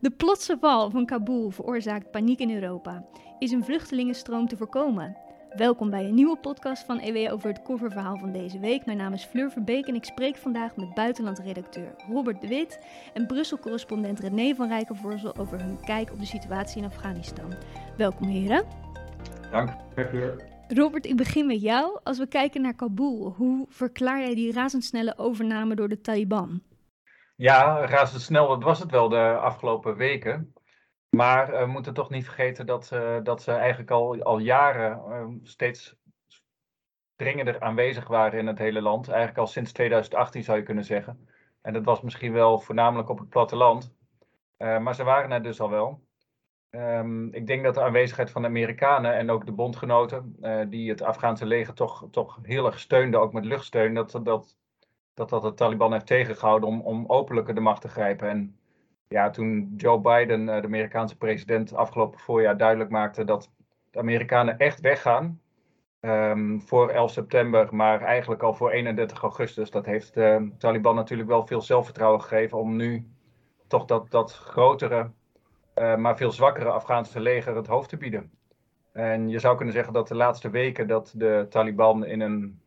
De plotse val van Kabul veroorzaakt paniek in Europa. Is een vluchtelingenstroom te voorkomen? Welkom bij een nieuwe podcast van EW over het coververhaal van deze week. Mijn naam is Fleur Verbeek en ik spreek vandaag met buitenlandredacteur Robert de Wit en Brussel-correspondent René van Rijkenvoorzel over hun kijk op de situatie in Afghanistan. Welkom heren. Dank, Fleur. Robert, ik begin met jou. Als we kijken naar Kabul, hoe verklaar jij die razendsnelle overname door de Taliban? Ja, razendsnel, was het wel de afgelopen weken. Maar we moeten toch niet vergeten dat, uh, dat ze eigenlijk al, al jaren uh, steeds dringender aanwezig waren in het hele land. Eigenlijk al sinds 2018 zou je kunnen zeggen. En dat was misschien wel voornamelijk op het platteland. Uh, maar ze waren er dus al wel. Um, ik denk dat de aanwezigheid van de Amerikanen en ook de bondgenoten, die het Afghaanse leger toch, toch heel erg steunden, ook met luchtsteun, dat, dat, dat dat de Taliban heeft tegengehouden om, om openlijker de macht te grijpen. En ja, toen Joe Biden, de Amerikaanse president, afgelopen voorjaar duidelijk maakte dat de Amerikanen echt weggaan um, voor 11 september, maar eigenlijk al voor 31 augustus, dat heeft de Taliban natuurlijk wel veel zelfvertrouwen gegeven om nu toch dat, dat grotere, uh, maar veel zwakkere Afghaanse leger het hoofd te bieden. En je zou kunnen zeggen dat de laatste weken dat de Taliban in een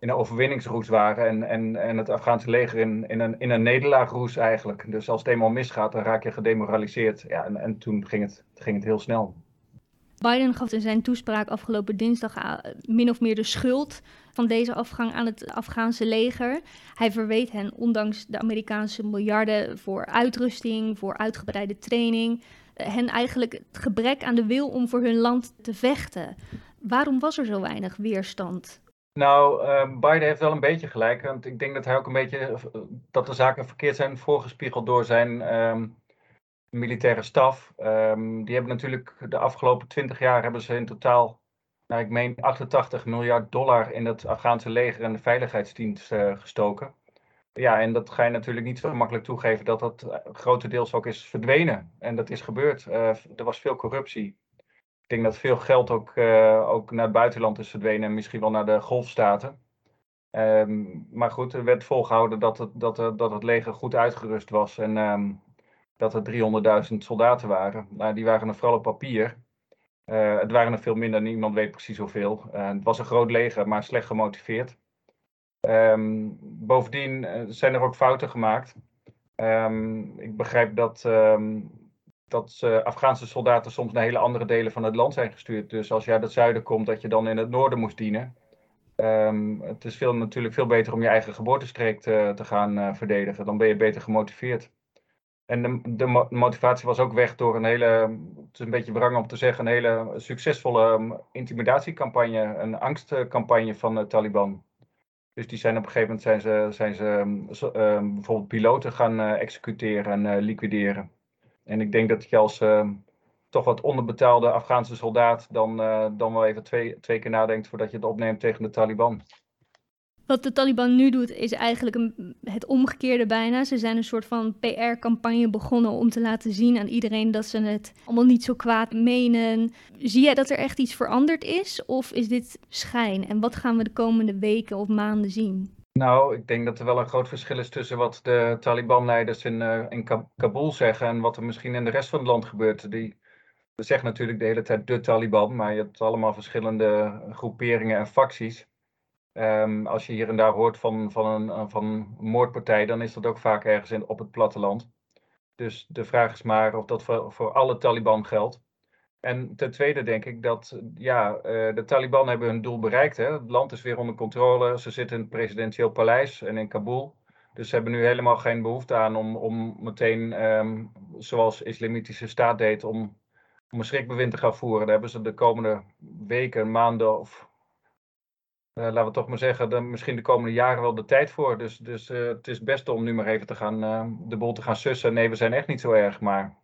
in een overwinningsroes waren en, en, en het Afghaanse leger in, in een, in een nederlaagroes eigenlijk. Dus als het eenmaal misgaat, dan raak je gedemoraliseerd. Ja, en, en toen ging het, ging het heel snel. Biden gaf in zijn toespraak afgelopen dinsdag min of meer de schuld van deze afgang aan het Afghaanse leger. Hij verweet hen, ondanks de Amerikaanse miljarden voor uitrusting, voor uitgebreide training, hen eigenlijk het gebrek aan de wil om voor hun land te vechten. Waarom was er zo weinig weerstand nou, uh, Biden heeft wel een beetje gelijk. Want ik denk dat hij ook een beetje eh, dat de zaken verkeerd zijn voorgespiegeld door zijn um, militaire staf. Um, die hebben natuurlijk de afgelopen twintig jaar hebben ze in totaal, nou, ik meen 88 miljard dollar in het Afghaanse leger en de veiligheidsdienst uh, gestoken. Ja, en dat ga je natuurlijk niet zo makkelijk toegeven dat dat eh, grotendeels ook is verdwenen. En dat is gebeurd. Er was veel corruptie. Ik denk dat veel geld ook, uh, ook naar het buitenland is verdwenen en misschien wel naar de golfstaten. Um, maar goed, er werd volgehouden dat het, dat, dat het leger goed uitgerust was en um, dat er 300.000 soldaten waren. Nou, die waren er vooral op papier. Uh, het waren er veel minder, niemand weet precies hoeveel. Het was een groot leger, maar slecht gemotiveerd. Um, bovendien zijn er ook fouten gemaakt. ik begrijp dat dat uh, Afghaanse soldaten soms naar hele andere delen van het land zijn gestuurd. Dus als je uit het zuiden komt, dat je dan in het noorden moest dienen. Um, het is veel, natuurlijk veel beter om je eigen geboortestreek te, te gaan uh, verdedigen. Dan ben je beter gemotiveerd. En de, de, motivatie was ook weg door een hele, het is een beetje wrang om te zeggen, een hele succesvolle um, intimidatiecampagne, een angstcampagne van de Taliban. Dus die zijn op een gegeven moment zijn ze, zijn ze um, bijvoorbeeld piloten gaan uh, executeren en liquideren. En ik denk dat als uh, toch wat onderbetaalde Afghaanse soldaat dan, uh, dan wel even twee, twee keer nadenkt voordat je het opneemt tegen de Taliban. Wat de Taliban nu doet is eigenlijk een, het omgekeerde bijna. Ze zijn een soort van PR-campagne begonnen om te laten zien aan iedereen dat ze het allemaal niet zo kwaad menen. Zie jij dat er echt iets veranderd is of is dit schijn? En wat gaan we de komende weken of maanden zien? Nou, ik denk dat er wel een groot verschil is tussen wat de Taliban-leiders in, uh, in Kabul zeggen en wat er misschien in de rest van het land gebeurt. Die zeggen natuurlijk de hele tijd de Taliban, maar je hebt allemaal verschillende groeperingen en facties. Um, als je hier en daar hoort van, van, een, van een moordpartij, dan is dat ook vaak ergens in, op het platteland. Dus de vraag is maar of dat voor, voor alle Taliban geldt. En ten tweede denk ik dat ja, uh, de Taliban hebben hun doel bereikt. Hè. Het land is weer onder controle. Ze zitten in het presidentieel paleis en in Kabul. Dus ze hebben nu helemaal geen behoefte aan om, om meteen, um, zoals de Islamitische Staat deed, om, om een schrikbewind te gaan voeren. Daar hebben ze de komende weken, maanden of uh, laten we toch maar zeggen, de, misschien de komende jaren wel de tijd voor. Dus, dus uh, het is best om nu maar even te gaan, de boel te gaan sussen. Nee, we zijn echt niet zo erg, maar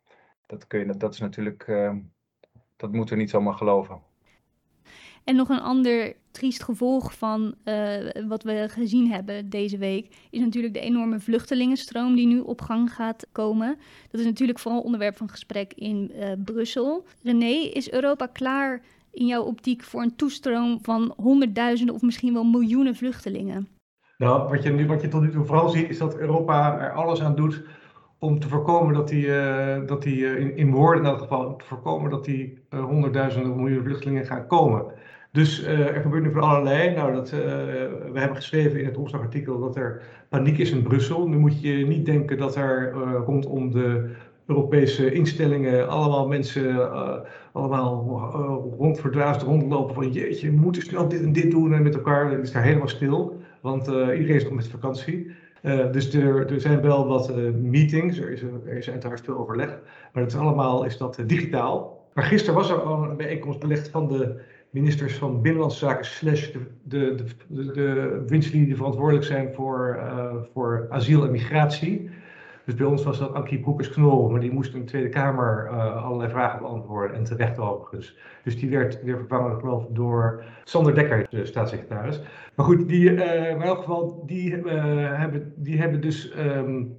dat, kun je, dat is natuurlijk ehm, dat moeten we niet zomaar geloven. En nog een ander triest gevolg van uh, wat we gezien hebben deze week is natuurlijk de enorme vluchtelingenstroom die nu op gang gaat komen. Dat is natuurlijk vooral onderwerp van gesprek in uh, Brussel. René, is Europa klaar in jouw optiek voor een toestroom van honderdduizenden of misschien wel miljoenen vluchtelingen? Nou, wat je, nu, wat je tot nu toe vooral ziet is dat Europa er alles aan doet om te voorkomen dat die, dat die in, in woorden in elk geval, te voorkomen dat die honderdduizenden of miljoenen vluchtelingen gaan komen. Dus er gebeurt nu van allerlei. Nou, dat, we hebben geschreven in het Opslagartikel dat er paniek is in Brussel. Nu moet je niet denken dat er rondom de Europese instellingen allemaal mensen uh, allemaal uh, rondverdwaasd rondlopen van jeetje, we moeten snel dit en dit doen en met elkaar. Het is daar helemaal stil, want uh, iedereen is nog met vakantie. Dus er, zijn wel wat meetings, er is, er is uiteraard veel overleg, maar het is allemaal is dat digitaal. Maar gisteren was er al een bijeenkomst belegd van de ministers van Binnenlandse Zaken slash de, de, de, de, die verantwoordelijk zijn voor, voor asiel en migratie. Dus bij ons was dat Ankie Broekers-Knol, maar die moest in de Tweede Kamer allerlei vragen beantwoorden en terecht overigens. Dus die werd weer vervangen door Sander Dekker, de staatssecretaris. Maar goed, die, uh, in elk geval, die, uh, hebben, die hebben dus um,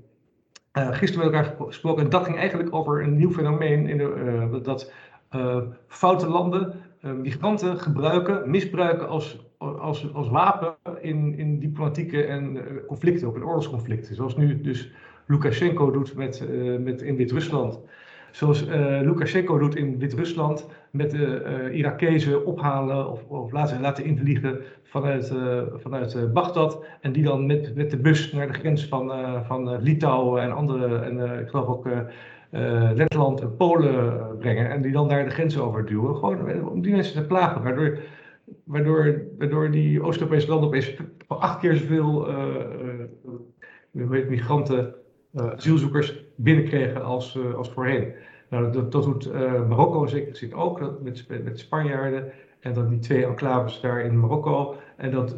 gisteren met elkaar gesproken. En dat ging eigenlijk over een nieuw fenomeen in de, dat foute landen migranten gebruiken, misbruiken als, als, als wapen in, in diplomatieke en conflicten, ook in oorlogsconflicten. Zoals nu dus Lukashenko doet met, met in Wit-Rusland. Zoals uh, Lukashenko doet in Wit-Rusland met de uh, Irakezen ophalen of, of laten, laten invliegen vanuit, vanuit Bagdad. En die dan met, met de bus naar de grens van, van Litouwen en andere, en ik geloof ook Letland en Polen brengen. En die dan daar de grens over duwen. Gewoon om die mensen te plagen. Waardoor, waardoor, waardoor die Oost-Europese landen opeens acht keer zoveel migranten uh, asielzoekers binnenkregen als, uh, als voorheen. Nou, dat, dat doet uh, Marokko gezien ook, met, met Spanjaarden. En dan die twee enclaves daar in Marokko. En dat,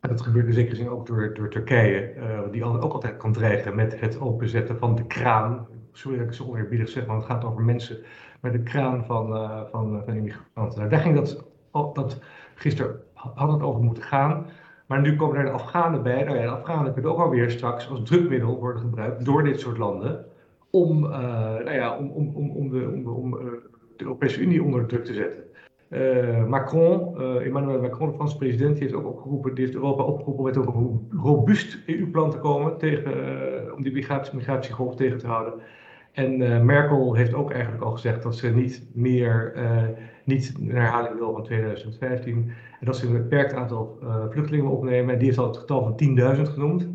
dat gebeurt zeker gezien ook door, door Turkije, die ook altijd kan dreigen met het openzetten van de kraan. Sorry dat ik zo oneerbiedig zeg, want het gaat over mensen. Maar de kraan van, van, van immigranten. Nou, daar ging dat, dat gisteren had het over moeten gaan. Maar nu komen er de Afghanen bij. Nou ja, de Afghanen kunnen ook alweer straks als drukmiddel worden gebruikt door dit soort landen. Om, uh, nou ja, om, om, om, om, de, om, om uh, de Europese Unie onder druk te zetten. Uh, Macron, Emmanuel Macron, de Franse president, heeft ook opgeroepen, die heeft Europa opgeroepen met een robuust EU-plan te komen tegen, om die migratie, migratiegolf tegen te houden. En Merkel heeft ook eigenlijk al gezegd dat ze niet meer, niet een herhaling wil van 2015. En dat ze een beperkt aantal uh, vluchtelingen opnemen. En die heeft al het getal van 10.000 genoemd.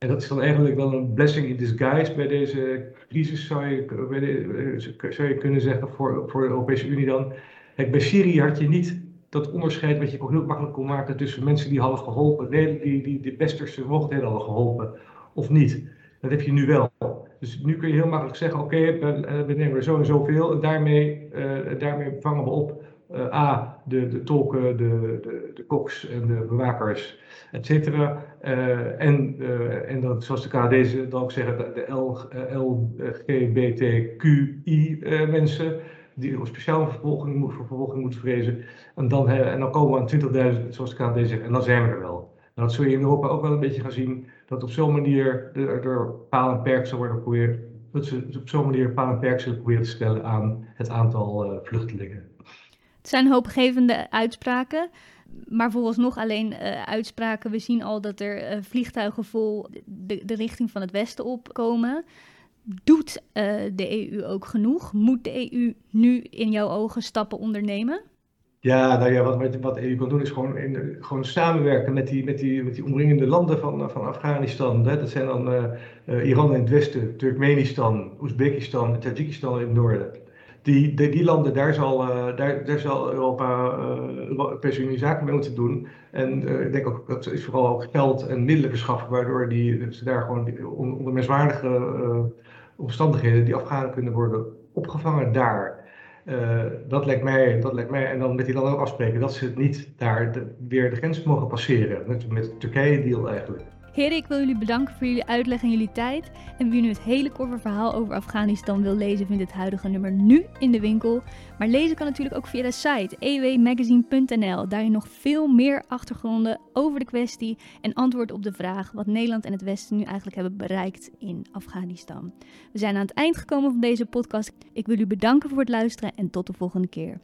En dat is dan eigenlijk wel een blessing in disguise bij deze crisis, zou je, de, zou je kunnen zeggen, voor, voor de Europese Unie dan. Kijk, bij Syrië had je niet dat onderscheid wat je heel makkelijk kon maken tussen mensen die hadden geholpen, die, die, de westerse mochten hadden geholpen, of niet. Dat heb je nu wel. Dus nu kun je heel makkelijk zeggen, oké, we, we, nemen er zo en zoveel en daarmee, uh, daarmee vangen we op uh, A, de, de tolken, de, de, de koks en de bewakers, et cetera. Uh, en, uh, en dat, zoals de KD dan ook zeggen, de, de LGBTQI-mensen, die een speciale vervolging, vervolging moeten vrezen. En dan, en dan komen we aan 20.000, zoals de KD zegt, en dan zijn we er wel. Nou, dat zul je in Europa ook wel een beetje gaan zien, dat op zo'n manier er door paal en perk worden geprobeerd, dat ze op zo'n manier paal en perk zullen proberen te stellen aan het aantal vluchtelingen. Het zijn hoopgevende uitspraken. Maar vooralsnog alleen uh, uitspraken. We zien al dat er uh, vliegtuigen vol de, de, richting van het westen opkomen. Doet uh, de EU ook genoeg? Moet de EU nu in jouw ogen stappen ondernemen? Ja, nou ja, wat, wat de EU kan doen is gewoon, in, gewoon samenwerken met die, met, die, met die omringende landen van, van Afghanistan. Hè. Dat zijn dan Iran in het westen, Turkmenistan, Oezbekistan en Tajikistan in het noorden die, die, landen, daar zal, uh, daar, daar zal Europa, uh, Europese zaken mee moeten doen. En uh, ik denk ook dat is vooral ook geld en middelen verschaffen, waardoor die, ze daar gewoon onder menswaardige omstandigheden die Afghanen kunnen worden opgevangen daar. dat, lijkt mij, dat lijkt mij, en dan met die landen afspreken dat ze niet daar weer de grens mogen passeren. Met, met de Turkije-deal eigenlijk. Heren, ik wil jullie bedanken voor jullie uitleg en jullie tijd. En wie nu het hele korte verhaal over Afghanistan wil lezen, vindt het huidige nummer nu in de winkel. Maar lezen kan natuurlijk ook via de site ewmagazine.nl. Daarin nog veel meer achtergronden over de kwestie en antwoord op de vraag wat Nederland en het Westen nu eigenlijk hebben bereikt in Afghanistan. We zijn aan het eind gekomen van deze podcast. Ik wil u bedanken voor het luisteren en tot de volgende keer.